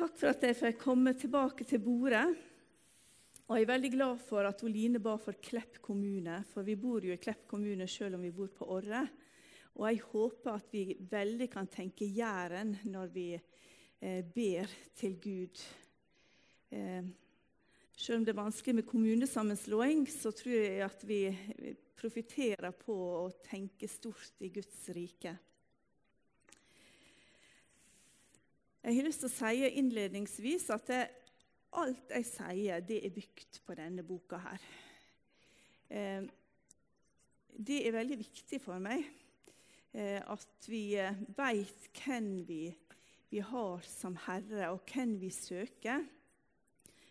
Takk for at jeg fikk komme tilbake til bordet. Og jeg er veldig glad for at Line ba for Klepp kommune, for vi bor jo i Klepp kommune selv om vi bor på Orre. Og jeg håper at vi veldig kan tenke Jæren når vi eh, ber til Gud. Eh, selv om det er vanskelig med kommunesammenslåing, så tror jeg at vi profitterer på å tenke stort i Guds rike. Jeg har lyst til å si innledningsvis at det, alt jeg sier, det er bygd på denne boka her. Eh, det er veldig viktig for meg eh, at vi eh, veit hvem vi, vi, har som Herre, og hvem vi søker.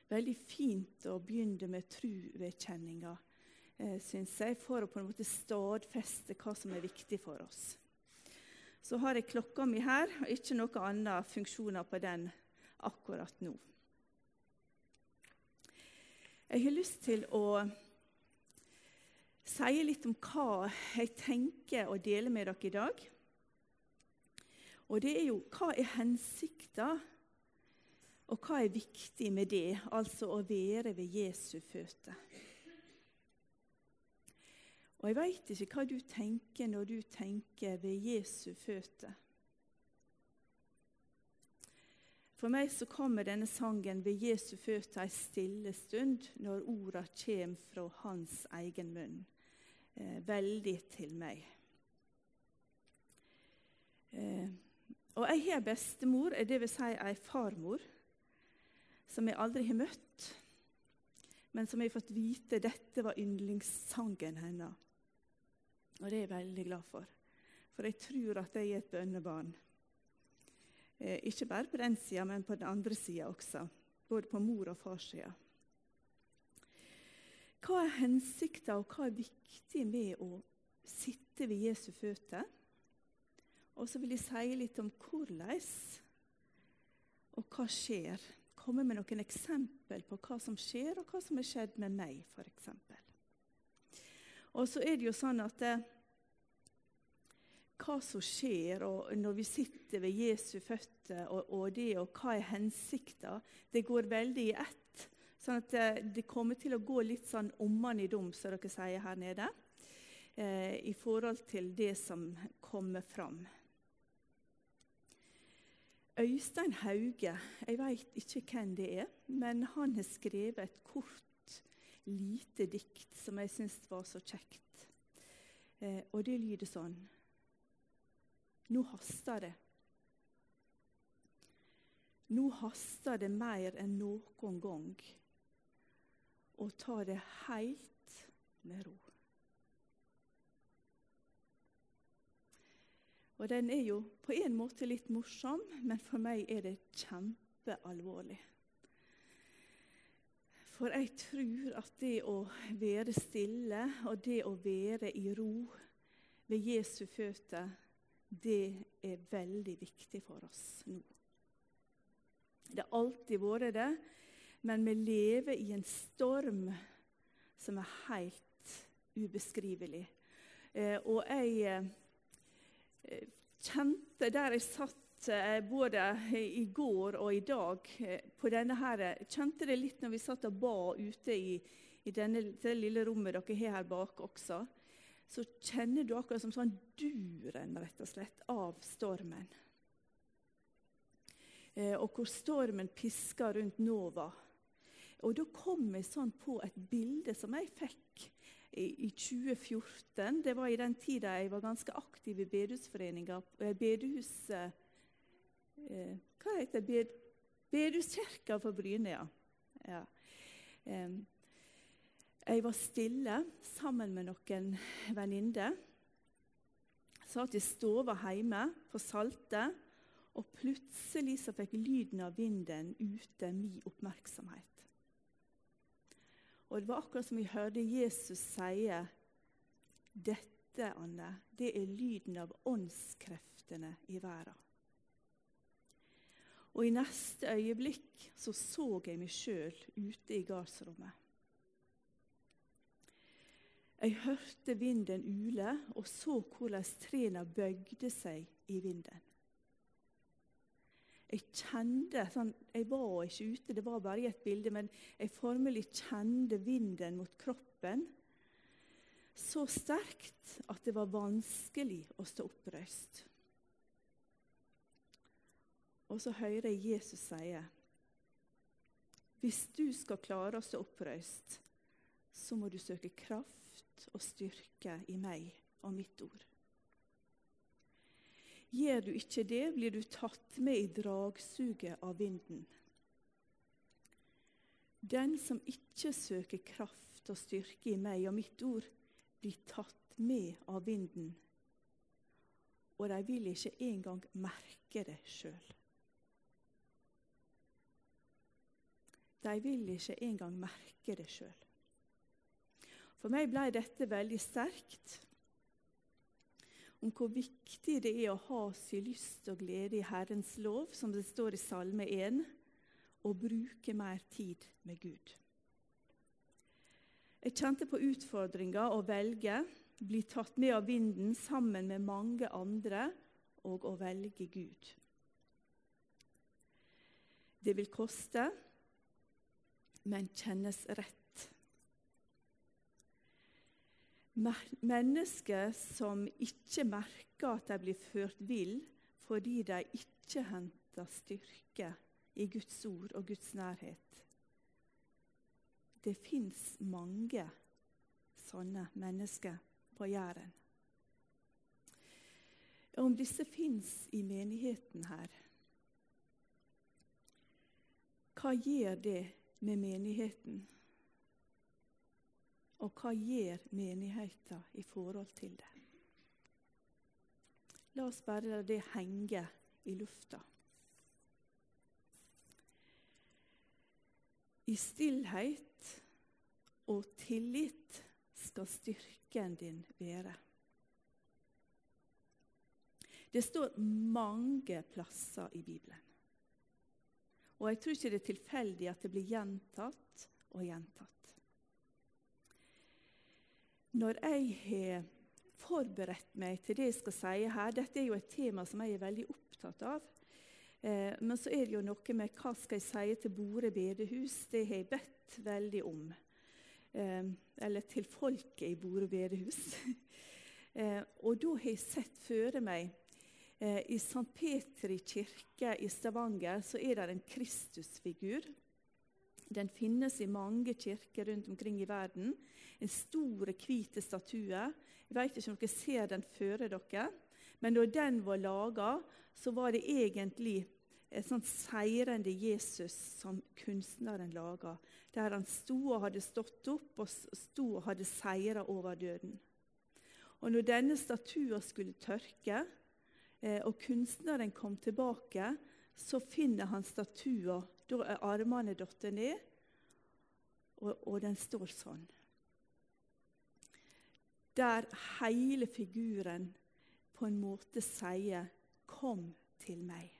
Veldig fint å begynne med truvedkjenninga, eh, syns jeg, for å på en måte stadfeste hva som er viktig for oss så har jeg klokka mi her, og ikke noen andre funksjoner på den akkurat nå. Jeg har lyst til å si litt om hva jeg tenker å dele med dere i dag. Og det er jo hva er hensikta, og hva er viktig med det, altså å være ved Jesu føtter. Og jeg veit ikke hva du tenker når du tenker ved Jesu føtter. For meg så kommer denne sangen ved Jesu føtter ei stille stund når orda kjem fra hans egen munn. Eh, veldig til meg. Eh, og jeg har bestemor, dvs. Si ei farmor, som jeg aldri har møtt, men som jeg har fått vite dette var yndlingssangen hennes. Og det er jeg veldig glad for. For jeg tror at jeg er et bønnebarn. Eh, ikke bare på den sida, men på den andre sida også. Både på mor- og farssida. Hva er hensikta, og hva er viktig med å sitte ved Jesu føtter? Og så vil jeg si litt om hvordan og hva skjer. Komme med noen eksempel på hva som skjer, og hva som har skjedd med meg, f.eks. Og så er det jo sånn at eh, hva som skjer når vi sitter ved Jesu føtter, og, og det og hva er hensikta, det går veldig i ett. Sånn at eh, det kommer til å gå litt sånn omman i dum, som dere sier her nede, eh, i forhold til det som kommer fram. Øystein Hauge, jeg veit ikke hvem det er, men han har skrevet et kort lite dikt som jeg syns var så kjekt. Eh, og det lyder sånn Nå haster det. Nå haster det mer enn noen gang å ta det helt med ro. Og Den er jo på en måte litt morsom, men for meg er det kjempealvorlig. For jeg tror at det å være stille og det å være i ro ved Jesu føtter, det er veldig viktig for oss nå. Det har alltid vært det, men vi lever i en storm som er helt ubeskrivelig. Eh, og jeg eh, kjente der jeg satt Eh, både i går og i dag eh, på denne her, Kjente det litt når vi satt og ba ute i, i denne, det lille rommet dere har her bak også. Så kjenner du akkurat som sånn duren rett og slett, av stormen. Eh, og hvor stormen pisker rundt Nova. Og Da kom jeg sånn på et bilde som jeg fikk i 2014. Det var i den tida jeg var ganske aktiv i bedehusforeninga. Bedehuset eh, Hva heter det? Bedehuskirka på Bryne, ja. ja. Jeg var stille sammen med noen venninner. Satt i stua hjemme på Salte, og plutselig så fikk lyden av vinden ute min oppmerksomhet. Og Det var akkurat som vi hørte Jesus si dette, Anne, det er lyden av åndskreftene i verden. Og i neste øyeblikk så, så jeg meg sjøl ute i gardsrommet. Jeg hørte vinden ule og så hvordan trærne bøgde seg i vinden. Jeg kjente sånn, Jeg var ikke ute, det var bare i et bilde, men jeg formelig kjente vinden mot kroppen så sterkt at det var vanskelig å stå oppreist. Og så hører jeg Jesus sie hvis du skal klare å stå oppreist, så må du søke kraft og styrke i meg og mitt ord. Gjør du ikke det, blir du tatt med i dragsuget av vinden. Den som ikke søker kraft og styrke i meg og mitt ord, blir tatt med av vinden, og de vil ikke engang merke det sjøl. De vil ikke engang merke det sjøl. For meg ble dette veldig sterkt om hvor viktig det er å ha sin lyst og glede i Herrens lov, som det står i Salme 1, og bruke mer tid med Gud. Jeg kjente på utfordringa å velge, bli tatt med av vinden sammen med mange andre og å velge Gud. Det vil koste, men kjennes rett. Mennesker som ikke merker at de blir ført vill fordi de ikke henter styrke i Guds ord og Guds nærhet det fins mange sånne mennesker på Jæren. Om disse fins i menigheten her, hva gjør det med menigheten? Og hva gjør menigheten i forhold til det? La oss bare la det henge i lufta. I stillhet og tillit skal styrken din være. Det står mange plasser i Bibelen. Og jeg tror ikke det er tilfeldig at det blir gjentatt og gjentatt. Når jeg har forberedt meg til det jeg skal si her Dette er jo et tema som jeg er veldig opptatt av. Eh, men så er det jo noe med hva skal jeg si til Bore bedehus. Det har jeg bedt veldig om. Eh, eller til folket i Bore bedehus. eh, og da har jeg sett føre meg I St. Petri kirke i Stavanger så er det en Kristusfigur. Den finnes i mange kirker rundt omkring i verden. En stor, hvit statue. Jeg vet ikke om dere ser den føre dere. Men da den var laga, så var det egentlig et sånt seirende Jesus som kunstneren laga. Der han sto og hadde stått opp og sto og hadde seira over døden. Og når denne statua skulle tørke, eh, og kunstneren kom tilbake, så finner han statua. Da er armene falt ned, og, og den står sånn. Der hele figuren på en måte sier 'Kom til meg'.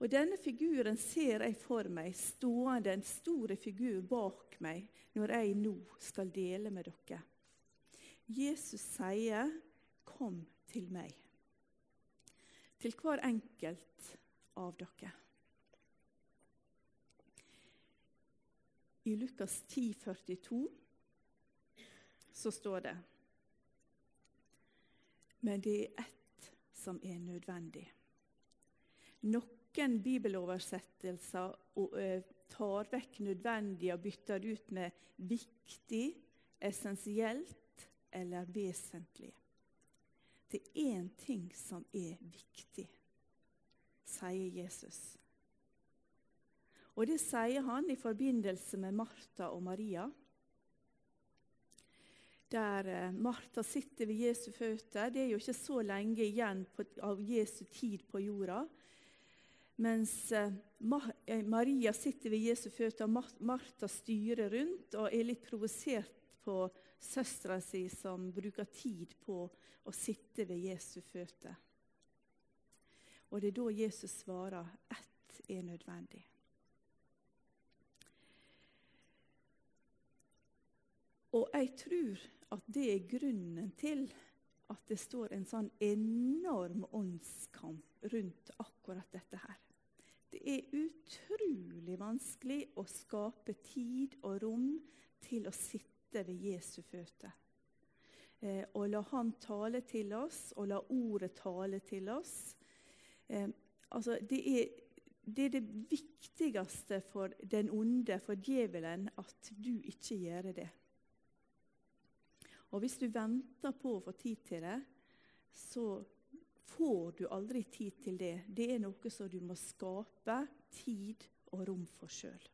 Og Denne figuren ser jeg for meg stående, en stor figur bak meg, når jeg nå skal dele med dere. Jesus sier, 'Kom til meg', til hver enkelt av dere. I Lukas 10, 42 så står det men det er ett som er nødvendig. Noen bibeloversettelser tar vekk 'nødvendig' og bytter ut med 'viktig', 'essensielt' eller 'vesentlig'. Det er én ting som er viktig, sier Jesus. Og det sier han i forbindelse med Martha og Maria der eh, Martha sitter ved Jesu føtter. Det er jo ikke så lenge igjen av Jesu tid på jorda. Mens eh, eh, Maria sitter ved Jesu føtter, og Martha styrer rundt og er litt provosert på søstera si som bruker tid på å sitte ved Jesu føtter. Og det er da Jesus svarer ett er nødvendig. Og jeg tror at det er grunnen til at det står en sånn enorm åndskamp rundt akkurat dette her. Det er utrolig vanskelig å skape tid og rom til å sitte ved Jesu føtter. Eh, og la Han tale til oss, og la Ordet tale til oss. Eh, altså, det, er, det er det viktigste for den onde, for djevelen, at du ikke gjør det. Og hvis du venter på å få tid til det, så får du aldri tid til det. Det er noe som du må skape tid og rom for sjøl.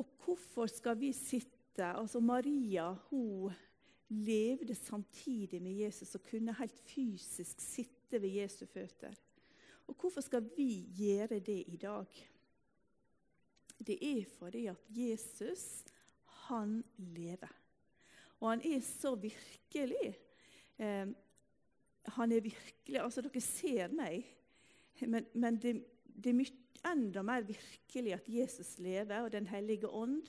Og hvorfor skal vi sitte Altså Maria hun levde samtidig med Jesus og kunne helt fysisk sitte ved Jesu føtter. Og hvorfor skal vi gjøre det i dag? Det er fordi at Jesus, han lever. Og han er så virkelig. Eh, han er virkelig Altså, dere ser meg, men, men det, det, er enda mer virkelig at Jesus lever, og Den hellige ånd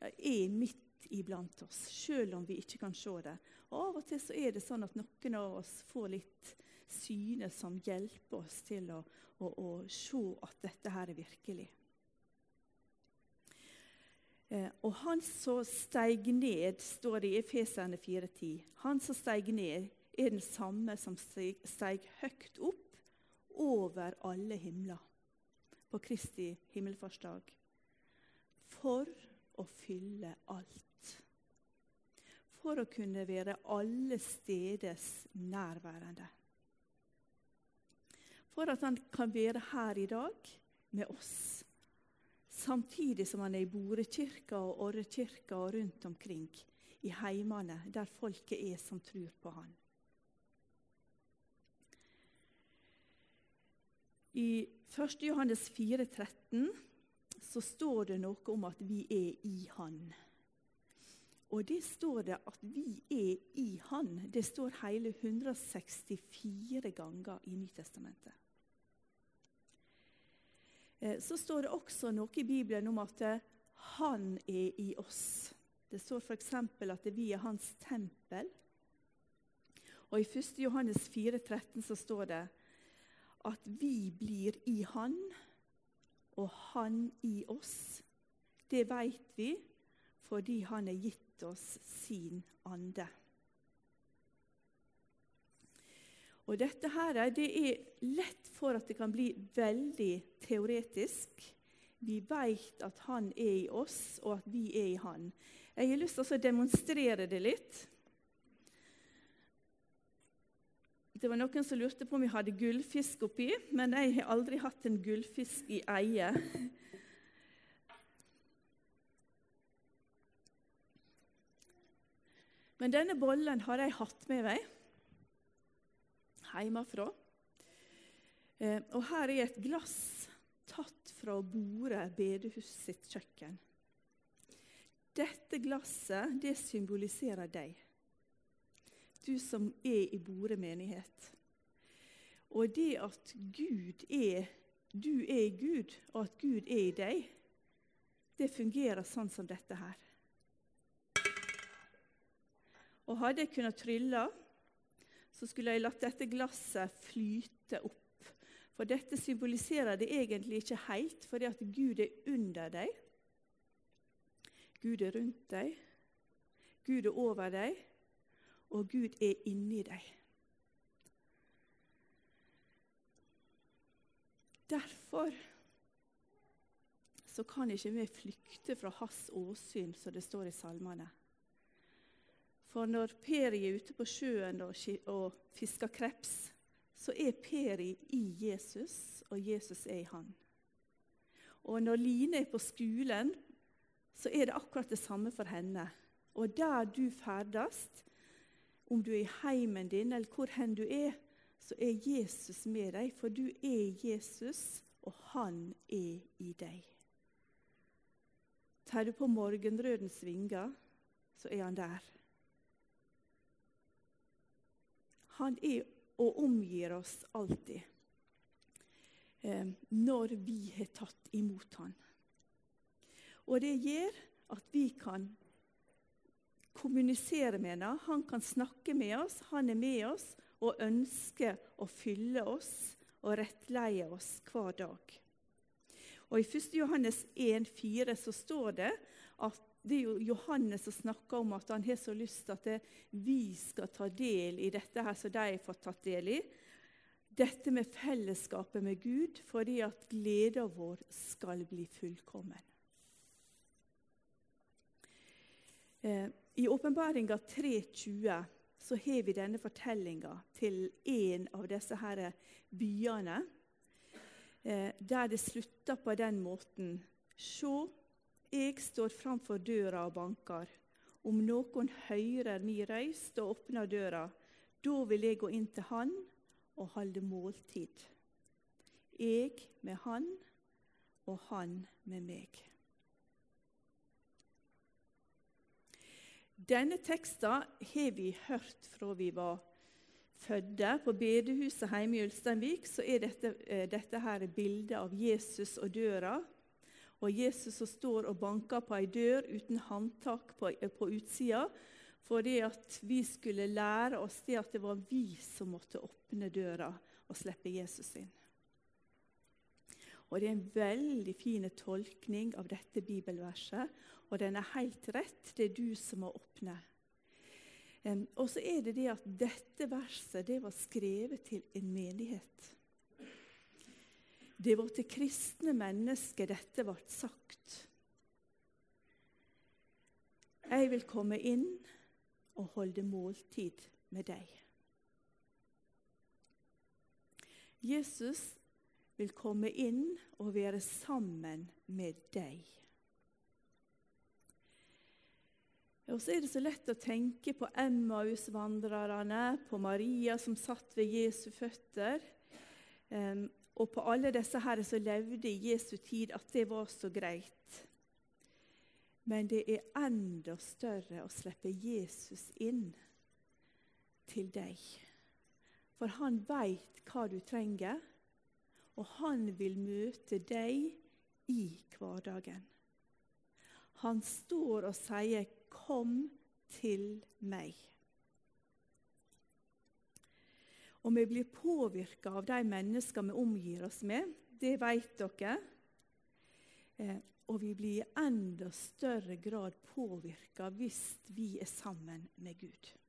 eh, er midt iblant oss, selv om vi ikke kan se det. Og Av og til så er det sånn at noen av oss får litt syne som hjelper oss til å, å, å se at dette her er virkelig. Eh, og han som steig ned, står det i Efeserne 4,10. Han som steig ned, er den samme som steig høyt opp over alle himler på Kristi himmelfartsdag. For å fylle alt. For å kunne være alle steders nærværende. For at han kan være her i dag med oss samtidig som han er i Borekirka og Orrekirka og rundt omkring i heimene der folket er som tror på han. I 1. Johannes 4, 13, så står det noe om at vi er i Han. Og det står det at vi er i Han. Det står hele 164 ganger i Nytestamentet. Eh, så står det også noe i Bibelen om at eh, han er i oss. Det står f.eks. at vi er hans tempel. Og I 1. Johannes 4, 13 så står det at vi blir i han, og han i oss. Det vet vi fordi han har gitt oss sin ande. Og dette her, det er lett for at det kan bli veldig teoretisk. Vi vet at han er i oss, og at vi er i han. Jeg har lyst til å demonstrere det litt. Det var Noen som lurte på om vi hadde gullfisk oppi, men jeg har aldri hatt en gullfisk i eie. Men denne bollen har jeg hatt med meg hjemmefra. Eh, og her er et glass tatt fra Bore bedehus sitt kjøkken. Dette glasset det symboliserer deg, du som er i Bore menighet. Og det at Gud er du er i Gud, og at Gud er i deg, det fungerer sånn som dette her. Og hadde jeg kunnet trylle så skulle jeg latt dette glasset flyte opp. For dette symboliserer det egentlig ikke helt, fordi at Gud er under deg. Gud er rundt deg, Gud er over deg, og Gud er inni deg. Derfor så kan ikke vi flykte fra hans åsyn, som det står i salmene. For når Peri er ute på sjøen og, fisker kreps, så er Peri i Jesus, og Jesus er i han. Og når Line er på skolen, så er det akkurat det samme for henne. Og der du ferdes, om du er i heimen din eller hvor hen du er, så er Jesus med deg, for du er Jesus, og han er i deg. Tar du på morgenrødens vinger, så er han der. Han er og omgir oss alltid eh, når vi har tatt imot han. Og det gjør at vi kan kommunisere med henne. Han kan snakke med oss, han er med oss og ønsker å fylle oss og rettleie oss hver dag. Og I 1. Johannes 1,4 så står det at det er jo Johannes som snakker om at han har så lyst til at vi skal ta del i dette her som de har fått tatt del i. Dette med fellesskapet med Gud, fordi at gleden vår skal bli fullkommen. Eh, I Åpenbaringa 3,20 så har vi denne fortellinga til en av disse her byene, eh, der det slutter på den måten. Se, jeg står framfor døra og banker. Om noen hører mi røyst og åpner døra, da vil jeg gå inn til han og holde måltid. Jeg med han og han med meg. Denne teksten har vi hørt fra vi var fødte. På bedehuset hjemme i Ulsteinvik så er dette, eh, dette her bildet av Jesus og døra. Og Jesus som står og banker på ei dør uten håndtak på, eh, på utsida. Fordi at vi skulle lære oss det at det var vi som måtte åpne døra og slippe Jesus inn. Og Det er en veldig fin tolkning av dette bibelverset, og den er helt rett. Det er du som må åpne. Og så er det det at dette verset det var skrevet til en menighet. Det var til kristne mennesker dette ble sagt. Jeg vil komme inn og holde måltid med deg. Jesus vil komme inn og være sammen med deg. Og så er det så lett å tenke på Emmaus-vandrerne, på Maria som satt ved Jesu føtter, og på alle disse her som levde i Jesu tid, at det var så greit. Men det er enda større å slippe Jesus inn til deg. For han veit hva du trenger, og han vil møte deg i hverdagen. Han står og sier 'Kom til meg'. Og vi blir påvirka av de mennesker vi omgir oss med. Det vet dere. Eh, og vi blir i enda større grad påvirka hvis vi er sammen med Gud.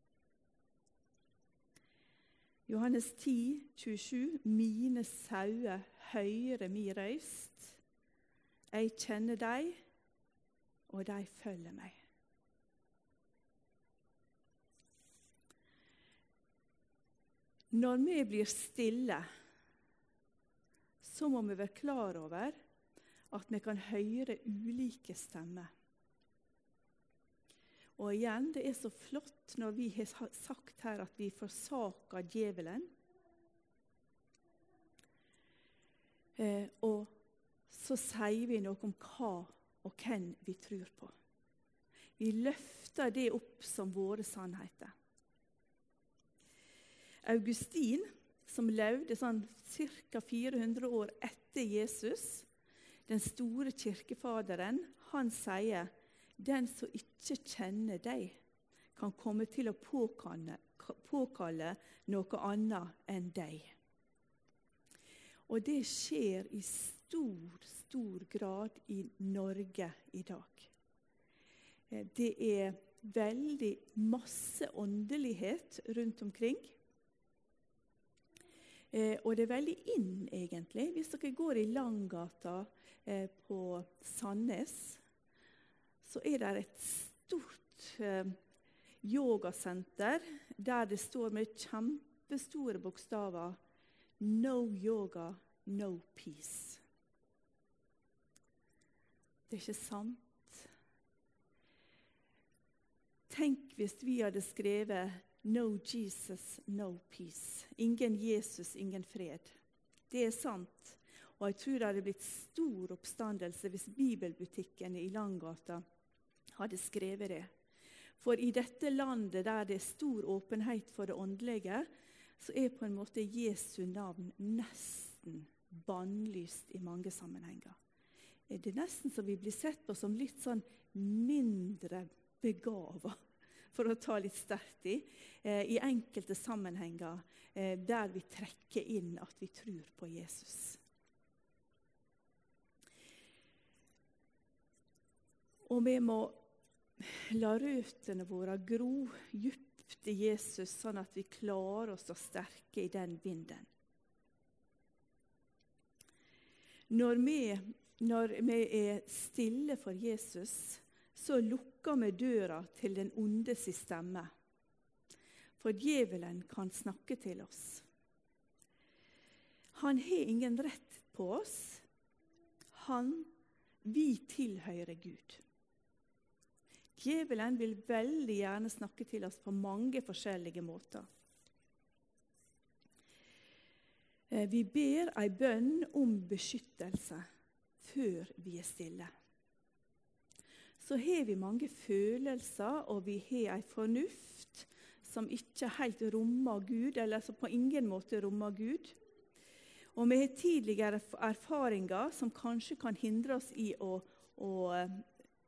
Johannes 10, 27. Mine sauer hører mi røyst. Jeg kjenner dem, og de følger meg. Når vi blir stille, så må vi være klar over at vi kan høre ulike stemmer. Og igjen, det er så flott når vi har sagt her at vi forsaker djevelen. Eh, og så sier vi noe om hva og hvem vi tror på. Vi løfter det opp som våre sannheter. Augustin, som levde sånn ca. 400 år etter Jesus, den store kirkefaderen, han sier den som ikke kjenner deg, kan komme til å påkalle, påkalle noe annet enn deg. Og det skjer i stor, stor grad i Norge i dag. Eh, det er veldig masse åndelighet rundt omkring. Eh, og det er veldig inn, egentlig. Hvis dere går i Langgata eh, på Sandnes, så er det et stort eh, yogasenter der det står med kjempestore bokstaver 'No yoga, no peace'. Det er ikke sant. Tenk hvis vi hadde skrevet No Jesus, no peace. Ingen Jesus, ingen fred. Det er sant. Og jeg tror det hadde blitt stor oppstandelse hvis bibelbutikkene i Langgata hadde skrevet det. For i dette landet der det er stor åpenhet for det åndelige, så er på en måte Jesu navn nesten bannlyst i mange sammenhenger. Det er nesten så vi blir sett på som litt sånn mindre begava for å ta litt sterkt i, eh, i enkelte sammenhenger eh, der vi trekker inn at vi tror på Jesus. Og vi må la røttene våre gro djupt i Jesus, sånn at vi klarer å stå sterke i den vinden. Når vi, når vi er stille for Jesus, så lukker vi døra til den ondes stemme. For djevelen kan snakke til oss. Han har ingen rett på oss. Han, vi tilhører Gud. Djevelen vil veldig gjerne snakke til oss på mange forskjellige måter. Eh, vi ber ei bønn om beskyttelse før vi er stille. Så har vi mange følelser, og vi har ei fornuft som ikke helt rommer Gud, eller som på ingen måte rommer Gud. Og vi har tidligere erfaringer som kanskje kan hindre oss i å, å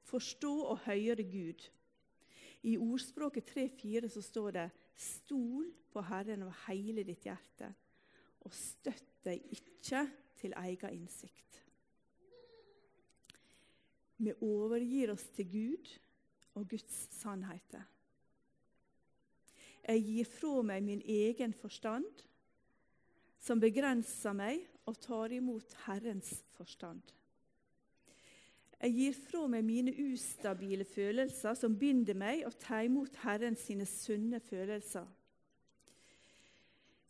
forstå og høre Gud. I ordspråket 3-4 så står det 'Stol på Herren av hele ditt hjerte', og støtt deg ikke til egen innsikt. Vi overgir oss til Gud og Guds sannheter. Jeg gir fra meg min egen forstand, som begrenser meg, og tar imot Herrens forstand. Jeg gir fra meg mine ustabile følelser som binder meg, og tar imot Herren sine sunne følelser.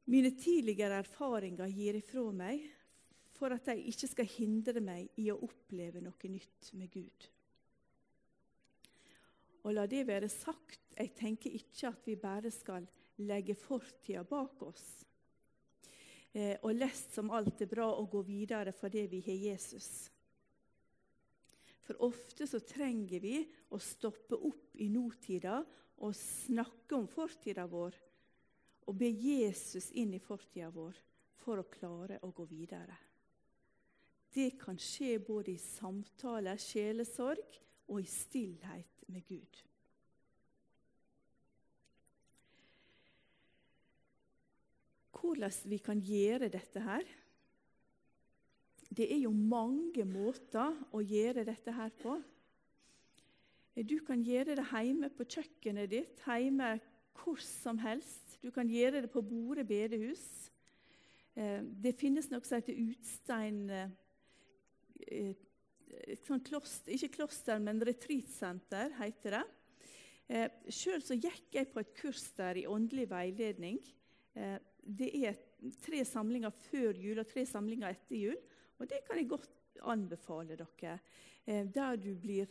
Mine tidligere erfaringer gir ifra meg for at de ikke skal hindre meg i å oppleve noe nytt med Gud. Og la det være sagt, jeg tenker ikke at vi bare skal legge fortida bak oss eh, og lest som alt er bra og gå videre fordi vi har Jesus. For ofte så trenger vi å stoppe opp i nåtida og snakke om fortida vår og be Jesus inn i fortida vår for å klare å gå videre. Det kan skje både i samtale, sjelesorg og i stillhet med Gud. Hvordan vi kan gjøre dette her, det er jo mange måter å gjøre dette her på. Du kan gjøre det hjemme på kjøkkenet ditt, hjemme hvor som helst. Du kan gjøre det på Bore bedehus. Eh, det finnes noe som heter Utstein eh, sånn kloster, Ikke kloster, men retreatsenter, heter det. Eh, Sjøl gikk jeg på et kurs der i åndelig veiledning. Det er tre samlinger før jul og tre samlinger etter jul. Og det kan jeg godt anbefale dere. Der der blir,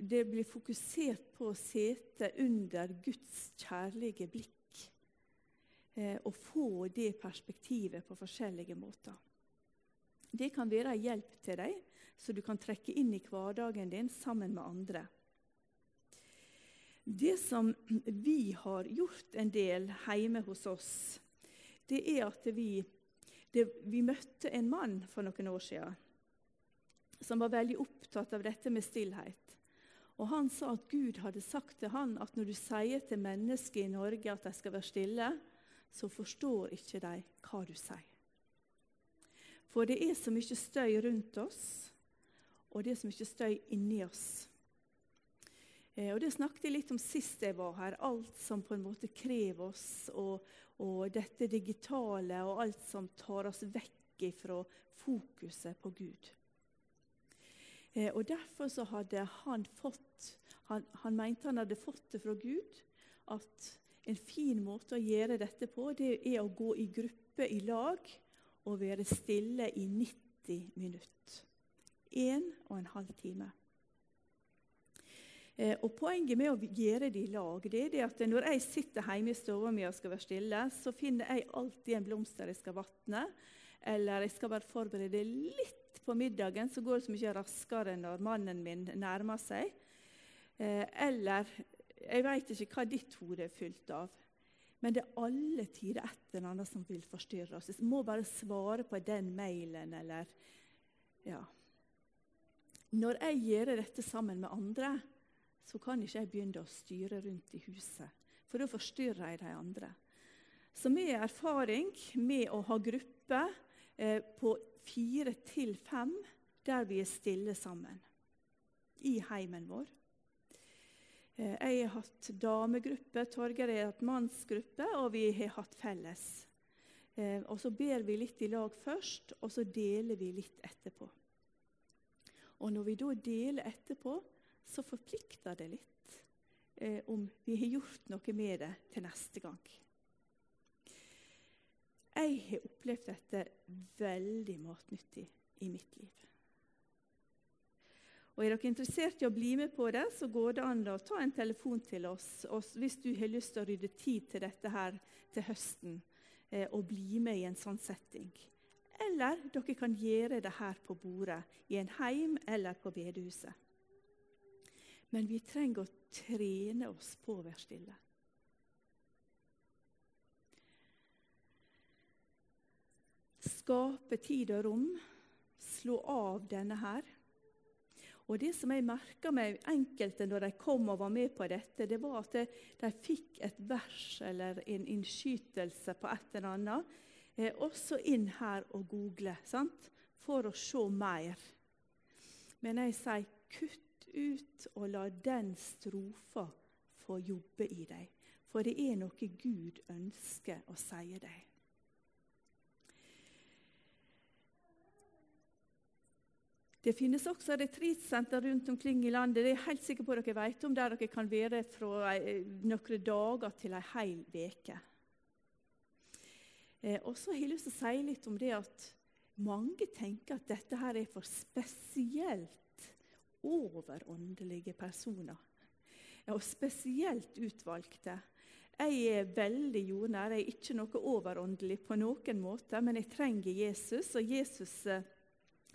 det blir fokusert på å sete under Guds kjærlige blikk. Eh, og få det perspektivet på forskjellige måter. Det kan være en hjelp til deg, så du kan trekke inn i hverdagen din sammen med andre. Det som vi har gjort en del hjemme hos oss, det er at vi det, vi møtte en mann for noen år siden som var veldig opptatt av dette med stillhet. Og Han sa at Gud hadde sagt til han at når du sier til mennesker i Norge at de skal være stille, så forstår ikke de hva du sier. For det er så mye støy rundt oss, og det er så mye støy inni oss. Eh, og Det snakket jeg litt om sist jeg var her. Alt som på en måte krever oss, og, og dette digitale og alt som tar oss vekk fra fokuset på Gud. Eh, og Derfor så hadde han fått han, han, mente han hadde fått det fra Gud at en fin måte å gjøre dette på, det er å gå i gruppe i lag og være stille i 90 minutter. En og en halv time. Eh, og Poenget med å gjøre det i lag det er det at når jeg sitter hjemme i stua mi og skal være stille, så finner jeg alltid en blomster jeg skal vatne. Eller jeg skal bare forberede litt på middagen, så går det så mye raskere når mannen min nærmer seg. Eh, eller jeg veit ikke hva ditt hode er fylt av. Men det er alle tider et eller annet som vil forstyrre oss. Vi må bare svare på den mailen, eller ja. Når jeg gjør dette sammen med andre, så kan ikke jeg begynne å styre rundt i huset. For da forstyrrer jeg de andre. Så med erfaring med å ha grupper eh, på fire til fem der vi er stille sammen i heimen vår. Eh, jeg har hatt damegruppe, Torgeir har hatt mannsgruppe, og vi har hatt felles. Eh, og Så ber vi litt i lag først, og så deler vi litt etterpå. Og Når vi da deler etterpå, så forplikter det litt eh, om vi har gjort noe med det til neste gang. Jeg har opplevd dette veldig matnyttig i mitt liv. Og Er dere interessert i å bli med på det, så går det an å ta en telefon til oss hvis du har lyst til å rydde tid til dette her til høsten eh, og bli med i en sånn setting. Eller dere kan gjøre det her på bordet, i en heim eller på bedehuset. Men vi trenger å trene oss på å være stille. Skape tid og rom. Slå av denne her og Det som jeg merka meg enkelte når de kom og var med på dette, det var at de fikk et vers eller en innskytelse på et eller annet. Eh, også inn her og google sant? for å se mer. Men jeg sier kutt ut og la den strofa få jobbe i deg. For det er noe Gud ønsker å si deg. Det finnes også retreatsenter rundt omkring i landet det er jeg helt sikker på dere vet om, der dere kan være fra noen dager til en hel uke. Eh, og så har jeg lyst til å si litt om det at mange tenker at dette her er for spesielt overåndelige personer. Og spesielt utvalgte. Jeg er veldig jordnær. Jeg er ikke noe overåndelig på noen måte, men jeg trenger Jesus. Og Jesus eh,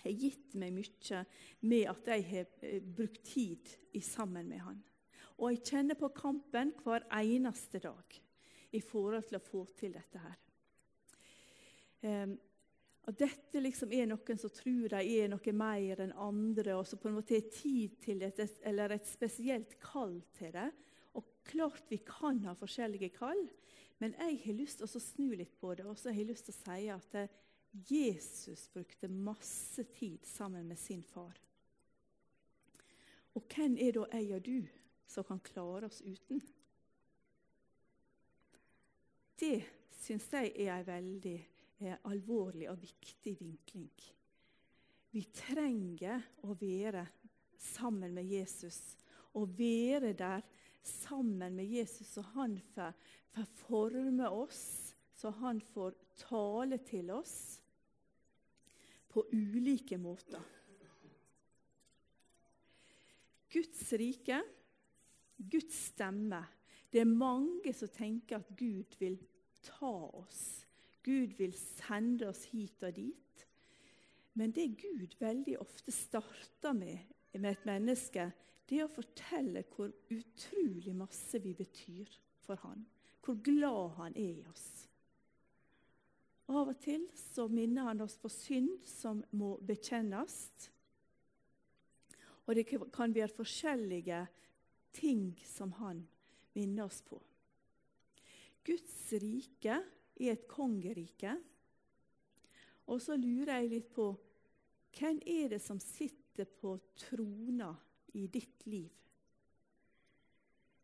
har gitt meg mye med at jeg har eh, brukt tid sammen med han. Og jeg kjenner på kampen hver eneste dag i forhold til å få til dette her. At dette liksom er noen som tror de er noe mer enn andre, og som på en måte har tid til det, eller et spesielt kall til det. Og klart vi kan ha forskjellige kall, men jeg har lyst til å snu litt på det. Og så har jeg lyst til å si at Jesus brukte masse tid sammen med sin far. Og hvem er da jeg og du som kan klare oss uten? Det syns jeg er ei veldig eh, alvorlig og viktig vinkling. Vi trenger å være sammen med Jesus og være der sammen med Jesus, så han får, får forme oss, så han får tale til oss på ulike måter. Guds rike, Guds stemme. Det er mange som tenker at Gud vil ta oss. Gud vil sende oss hit og dit. Men det Gud veldig ofte starter med med et menneske, det er å fortelle hvor utrolig masse vi betyr for han. Hvor glad han er i oss. Av og til så minner han oss på synd som må bekjennes. Og det kan være forskjellige ting som han minner oss på. Guds rike er et kongerike. Og så lurer jeg litt på hvem er det som sitter på trona i ditt liv?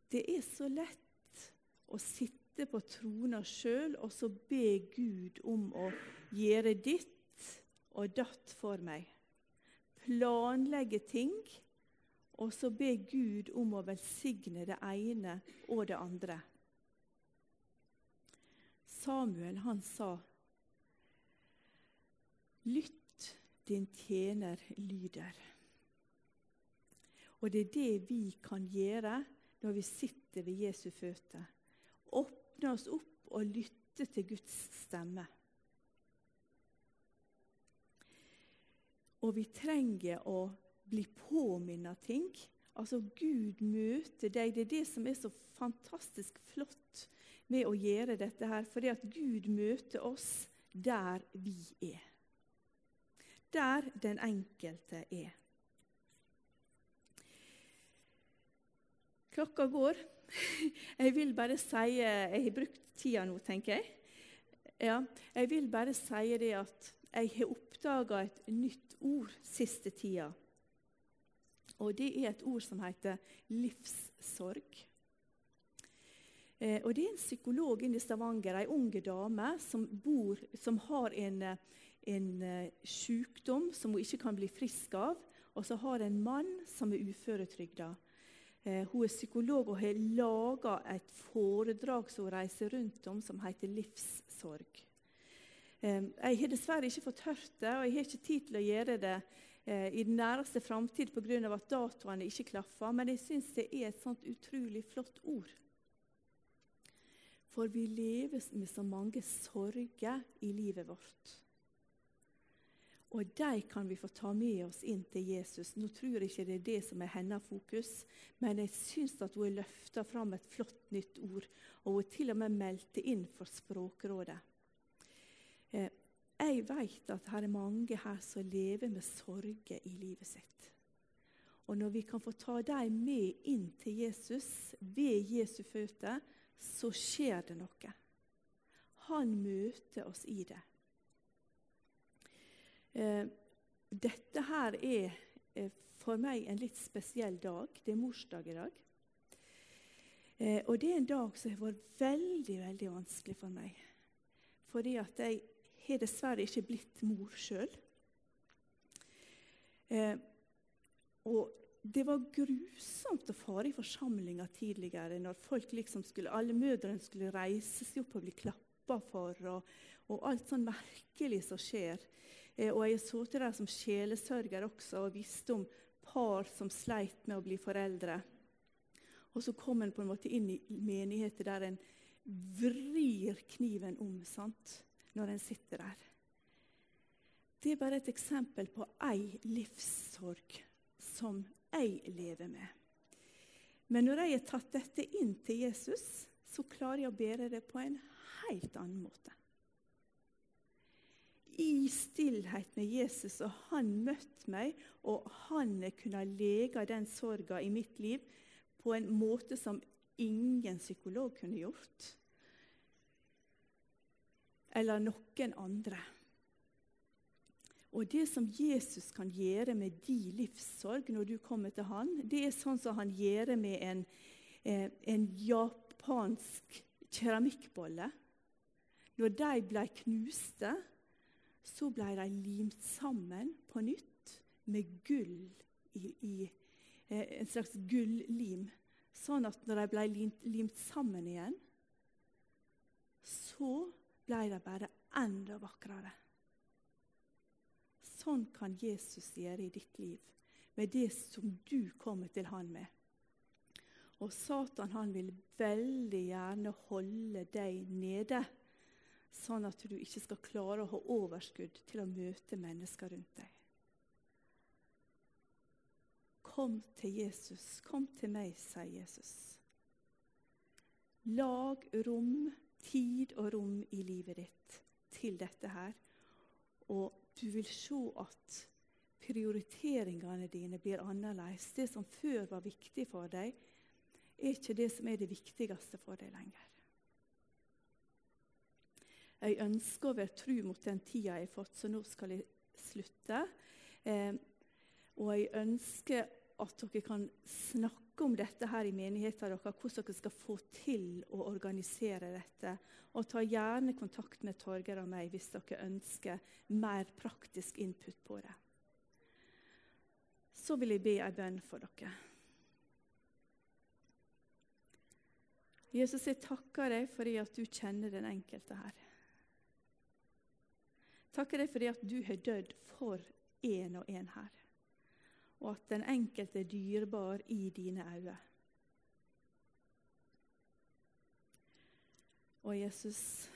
Det er så lett å sitte på trona sjøl og så be Gud om å gjøre ditt og datt for meg. Planlegge ting, og så be Gud om å velsigne det ene og det andre. Samuel han sa, 'Lytt, din tjener lyder'. Og det er det vi kan gjøre når vi sitter ved Jesu føtter. Åpne oss opp og lytte til Guds stemme. Og vi trenger å bli påminnet ting. Altså, Gud møter deg. Det er det som er så fantastisk flott med å gjøre dette her. Fordi at Gud møter oss der vi er. Der den enkelte er. Klokka går. Jeg vil bare si Jeg har brukt tida nå, tenker jeg. Ja, jeg vil bare si det at jeg har oppdaga et nytt ord siste tida. Og det er et ord som heter livssorg. Eh, og Det er en psykolog inne i Stavanger, ei ung dame, som, bor, som har en, en uh, sykdom som hun ikke kan bli frisk av. Og så har en mann som er uføretrygda. Eh, hun er psykolog og har laga et foredrag som hun reiser rundt om, som heter Livssorg. Eh, jeg har dessverre ikke fått hørt det, og jeg har ikke tid til å gjøre det eh, i den næreste framtid pga. at datoene ikke klaffer, men jeg syns det er et sånt utrolig flott ord. For vi lever med så mange sorger i livet vårt. Og de kan vi få ta med oss inn til Jesus. Nå tror jeg ikke det er det som er hennes fokus, men jeg syns at hun løfta fram et flott nytt ord. Og hun til og med meldte inn for Språkrådet. Eh, jeg vet at det er mange her som lever med sorger i livet sitt. Og når vi kan få ta dem med inn til Jesus ved Jesu føtter, så skjer det noe. Han møter oss i det. Eh, dette her er eh, for meg en litt spesiell dag. Det er morsdag i dag. Eh, og det er en dag som har vært veldig, veldig vanskelig for meg. Fordi at jeg har dessverre ikke blitt mor sjøl. Og det var grusomt å fare i forsamlinger tidligere, når folk liksom skulle, alle mødrene skulle reise seg opp og bli klappa for, og, og, alt sånn merkelig som skjer. Eh, og jeg har sittet der som sjelesørger også og visste om par som sleit med å bli foreldre. Og så kom en på en måte inn i menigheter der en vrir kniven om sant? når en sitter der. Det er bare et eksempel på ei livssorg som jeg lever med. Men når jeg har tatt dette inn til Jesus, så klarer jeg å bære det på en helt annen måte. I stillhet med Jesus, og han møtte meg, og han kunne lege den sorga i mitt liv på en måte som ingen psykolog kunne gjort. Eller noen andre. Og det som Jesus kan gjøre med din livssorg når du kommer til han, det er sånn som han gjør med en, eh, en japansk keramikkbolle. Når de ble knuste, så ble de limt sammen på nytt med gull i, i eh, en slags gullim. Sånn at når de ble limt, limt sammen igjen, så ble de bare enda vakrere. Sånn kan Jesus gjøre i ditt liv, med det som du kommer til han med. Og Satan han vil veldig gjerne holde deg nede, sånn at du ikke skal klare å ha overskudd til å møte mennesker rundt deg. Kom til Jesus. Kom til meg, sier Jesus. Lag rom, tid og rom i livet ditt til dette her. Og du vil se at prioriteringene dine blir annerledes. Det som før var viktig for deg, er ikke det som er det viktigste for deg lenger. Jeg ønsker å være tru mot den tida jeg har fått, så nå skal jeg slutte. Eh, og jeg ønsker at dere kan snakke om dette her i menigheten deres, hvordan dere skal få til å organisere dette. Og ta gjerne kontakt med Torgeir og meg hvis dere ønsker mer praktisk input på det. Så vil jeg be ei bønn for dere. Jesus, jeg takker deg fordi at du kjenner den enkelte her. Takker deg fordi at du har dødd for en og en her og at den enkelte er dyrebar i dine øyne. Og Jesus,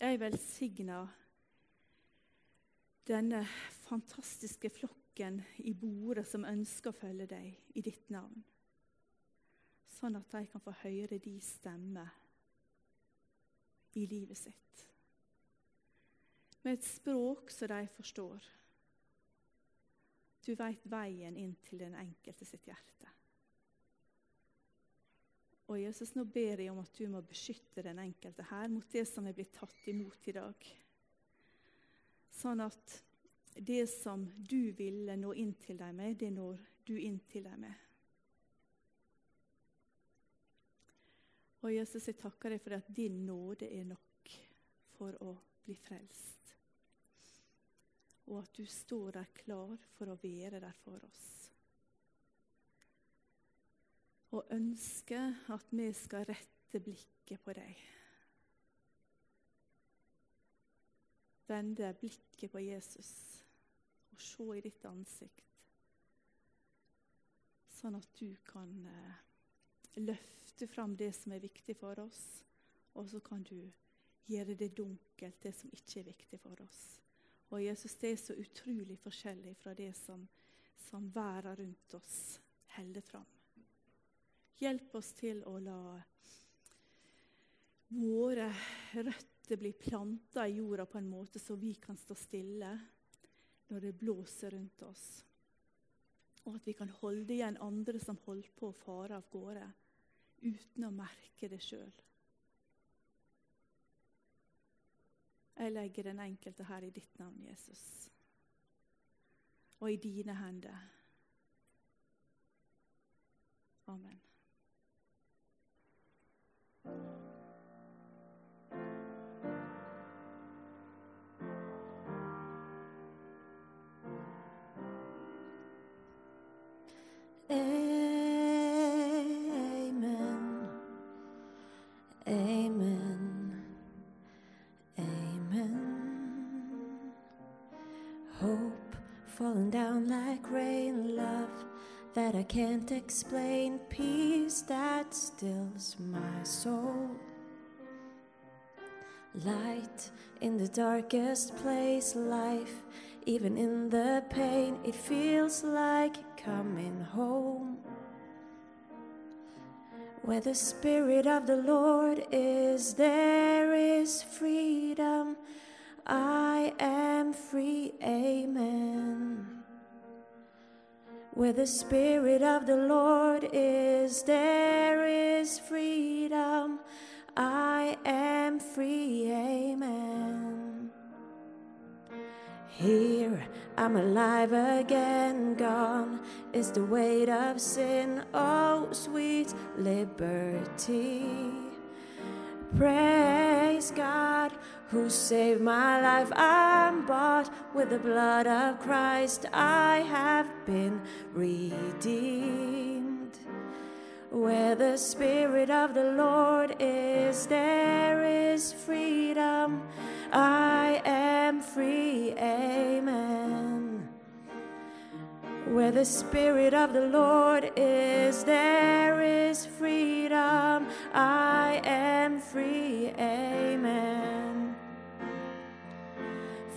jeg velsigner denne fantastiske flokken i bordet som ønsker å følge deg i ditt navn. Sånn at de kan få høre din stemme i livet sitt. Med et språk som de forstår. Du veit veien inn til den enkelte sitt hjerte. Og Jesus, nå ber jeg om at du må beskytte den enkelte her mot det som er blitt tatt imot i dag. Sånn at det som du ville nå inn til dem med, det når du inn til dem med. Og Jesus, jeg takker deg for at din nåde er nok for å bli frelst. Og at du står der klar for å være der for oss. Og ønsker at vi skal rette blikket på deg. Vende blikket på Jesus og se i ditt ansikt. Sånn at du kan eh, løfte fram det som er viktig for oss, og så kan du gjøre det dunkelt, det som ikke er viktig for oss. Og Jesus, det er så utrolig forskjellig fra det som, som verden rundt oss holder fram. Hjelp oss til å la våre røtter bli planta i jorda på en måte så vi kan stå stille når det blåser rundt oss. Og at vi kan holde igjen andre som holder på å fare av gårde, uten å merke det sjøl. Jeg legger den enkelte her i ditt navn, Jesus, og i dine hender. Amen. Amen. Falling down like rain, love that I can't explain, peace that stills my soul. Light in the darkest place, life, even in the pain, it feels like coming home. Where the Spirit of the Lord is, there is freedom. I am free, amen. Where the Spirit of the Lord is, there is freedom. I am free, amen. Here I'm alive again, gone is the weight of sin, oh sweet liberty. Praise God who saved my life. I'm bought with the blood of Christ. I have been redeemed. Where the Spirit of the Lord is, there is freedom. I am free, amen. Where the Spirit of the Lord is, there is freedom. I am free, amen.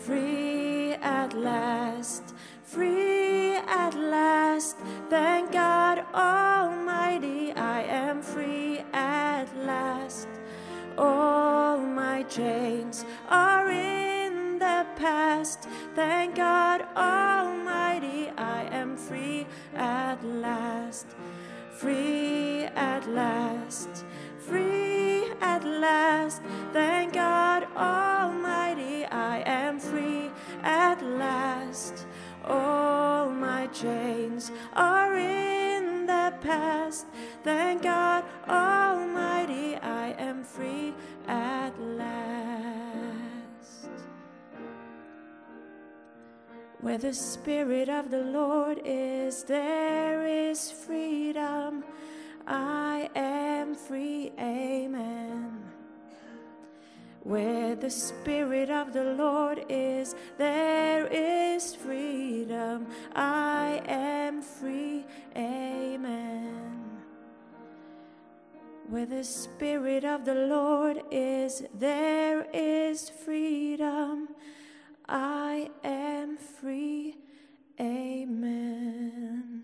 Free at last, free at last. Thank God Almighty, I am free at last. All my chains are in the past. Thank God Almighty, I am free at last. Free at last, free at last. Thank God Almighty, I am at last. All my chains are in the past. Thank God Almighty, I am free at last. Where the Spirit of the Lord is, there is freedom. I am free, amen. Where the Spirit of the Lord is, there is freedom. I am free. Amen. Where the Spirit of the Lord is, there is freedom. I am free. Amen.